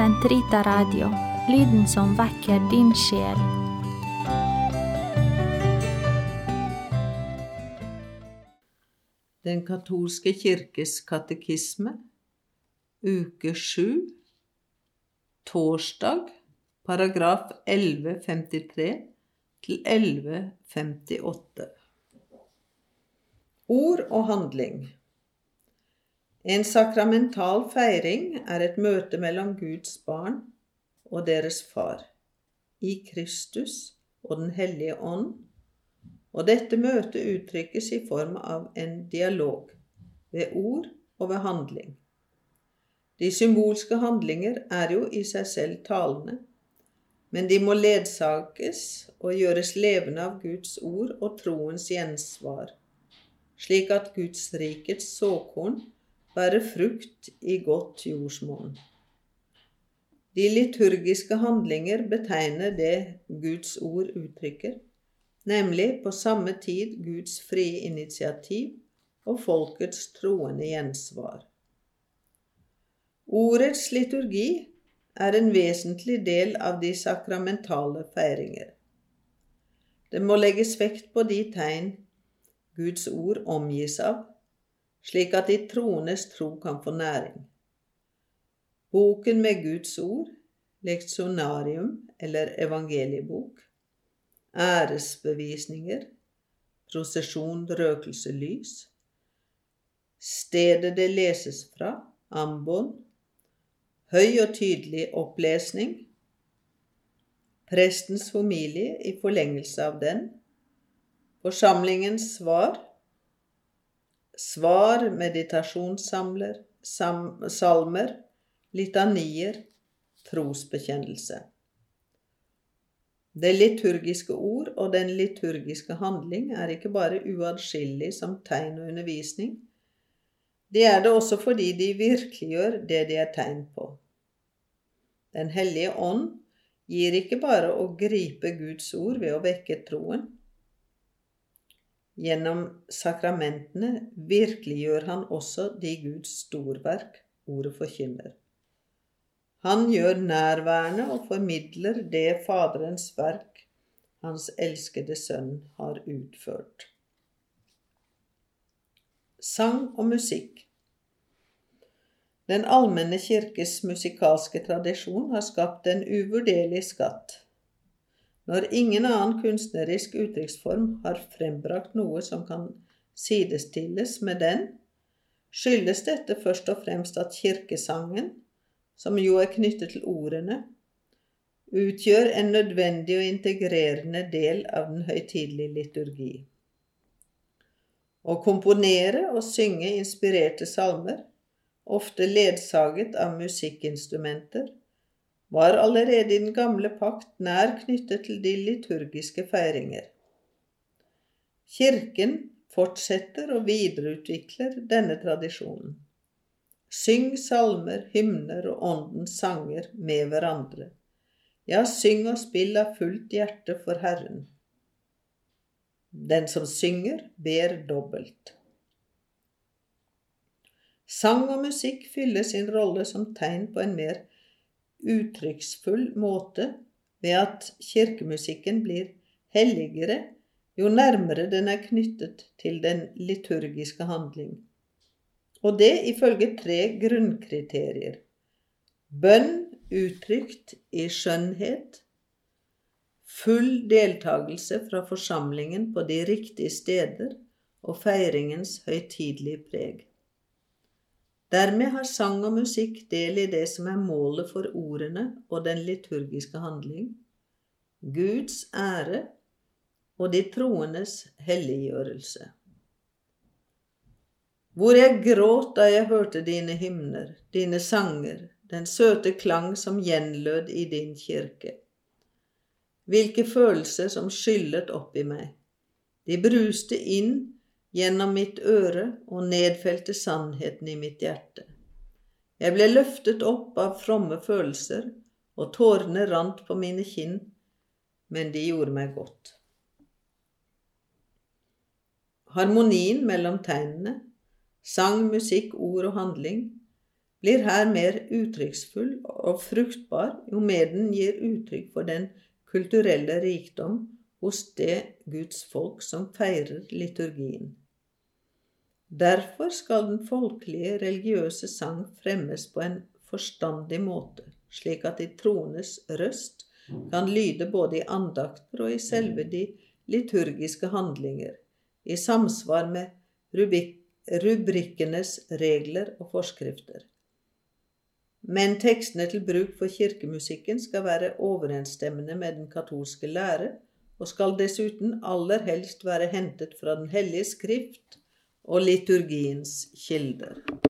Sentrita Radio, lyden som vekker din sjel. Den katolske kirkes katekisme, uke sju, torsdag, paragraf 1153 til 1158. Ord og handling. En sakramental feiring er et møte mellom Guds barn og deres far, i Kristus og Den hellige ånd, og dette møtet uttrykkes i form av en dialog, ved ord og ved handling. De symbolske handlinger er jo i seg selv talende, men de må ledsages og gjøres levende av Guds ord og troens gjensvar, slik at Guds rikets såkorn bære frukt i godt jordsmonn. De liturgiske handlinger betegner det Guds ord uttrykker, nemlig på samme tid Guds frie initiativ og folkets troende gjensvar. Ordets liturgi er en vesentlig del av de sakramentale feiringer. Det må legges vekt på de tegn Guds ord omgis av, slik at de troendes tro kan få næring. Boken med Guds ord, leksjonarium eller evangeliebok, æresbevisninger, prosesjon, røkelse, lys, stedet det leses fra, ambon, høy og tydelig opplesning, prestens familie i forlengelse av den, forsamlingens svar, svar, meditasjonssamler, salmer, litanier, trosbekjennelse. Det liturgiske ord og den liturgiske handling er ikke bare uatskillelig som tegn og undervisning, det er det også fordi de virkeliggjør det de er tegn på. Den hellige ånd gir ikke bare å gripe Guds ord ved å vekke troen, Gjennom sakramentene virkeliggjør han også de Guds storverk ordet forkynner. Han gjør nærværende og formidler det Faderens verk, Hans elskede Sønn, har utført. Sang og musikk Den allmenne kirkes musikalske tradisjon har skapt en uvurderlig skatt. Når ingen annen kunstnerisk uttrykksform har frembrakt noe som kan sidestilles med den, skyldes dette først og fremst at kirkesangen, som jo er knyttet til ordene, utgjør en nødvendig og integrerende del av den høytidelige liturgi. Å komponere og synge inspirerte salmer, ofte ledsaget av musikkinstrumenter, var allerede i den gamle pakt nær knyttet til de liturgiske feiringer. Kirken fortsetter og videreutvikler denne tradisjonen. Syng salmer, hymner og åndens sanger med hverandre. Ja, syng og spill av fullt hjerte for Herren. Den som synger, ber dobbelt. Sang og musikk fyller sin rolle som tegn på en mer uttrykksfull måte ved at kirkemusikken blir helligere jo nærmere den er knyttet til den liturgiske handling. Og det ifølge tre grunnkriterier. Bønn uttrykt i skjønnhet, full deltakelse fra forsamlingen på de riktige steder og feiringens høytidelige preg. Dermed har sang og musikk del i det som er målet for ordene og den liturgiske handling Guds ære og de troendes helliggjørelse. Hvor jeg gråt da jeg hørte dine hymner, dine sanger, den søte klang som gjenlød i din kirke. Hvilke følelser som skyllet opp i meg. De bruste inn gjennom mitt øre og nedfelte sannheten i mitt hjerte. Jeg ble løftet opp av fromme følelser, og tårene rant på mine kinn, men de gjorde meg godt. Harmonien mellom tegnene, sang, musikk, ord og handling, blir her mer uttrykksfull og fruktbar jo mer den gir uttrykk for den kulturelle rikdom hos det Guds folk som feirer liturgien. Derfor skal den folkelige religiøse sang fremmes på en forstandig måte, slik at de troendes røst kan lyde både i andakter og i selve de liturgiske handlinger, i samsvar med rubrikkenes regler og forskrifter. Men tekstene til bruk for kirkemusikken skal være overensstemmende med den katolske lære, og skal dessuten aller helst være hentet fra Den hellige skrift og liturgiens kilder.